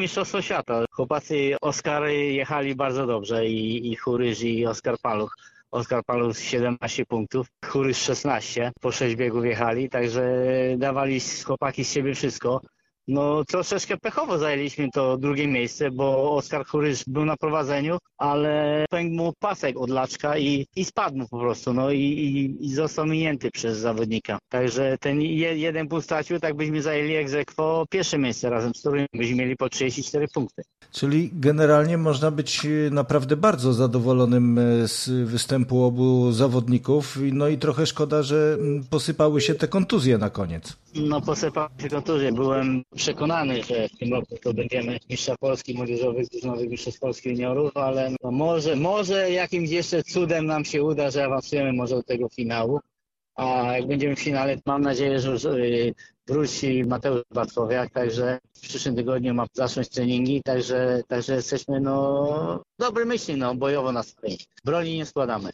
Mistrzostwo Świata. Chłopacy Oskar jechali bardzo dobrze i, i Churyż i Oskar Paluch. Oskar Paluch 17 punktów, Churyż 16, po 6 biegów jechali, także dawali chłopaki z siebie wszystko. No troszeczkę pechowo zajęliśmy to drugie miejsce, bo Oskar Churysz był na prowadzeniu, ale pękł mu pasek od laczka i, i spadł po prostu, no i, i, i został minięty przez zawodnika. Także ten je, jeden punkt stracił, tak byśmy zajęli egzekwo pierwsze miejsce razem z którym byśmy mieli po 34 punkty. Czyli generalnie można być naprawdę bardzo zadowolonym e, z występu obu zawodników. No i trochę szkoda, że posypały się te kontuzje na koniec. No posypały się kontuzje. Byłem przekonany, że w tym roku to będziemy mistrza Polski młodzieżowych, drużynowych mistrzostw Polski juniorów, ale no może, może jakimś jeszcze cudem nam się uda, że awansujemy może do tego finału. A jak będziemy w finale, mam nadzieję, że y, wróci Mateusz Bartkowiak, także w przyszłym tygodniu ma zacząć treningi, także, także jesteśmy no dobre myśli, no bojowo nastawieni. Broni nie składamy.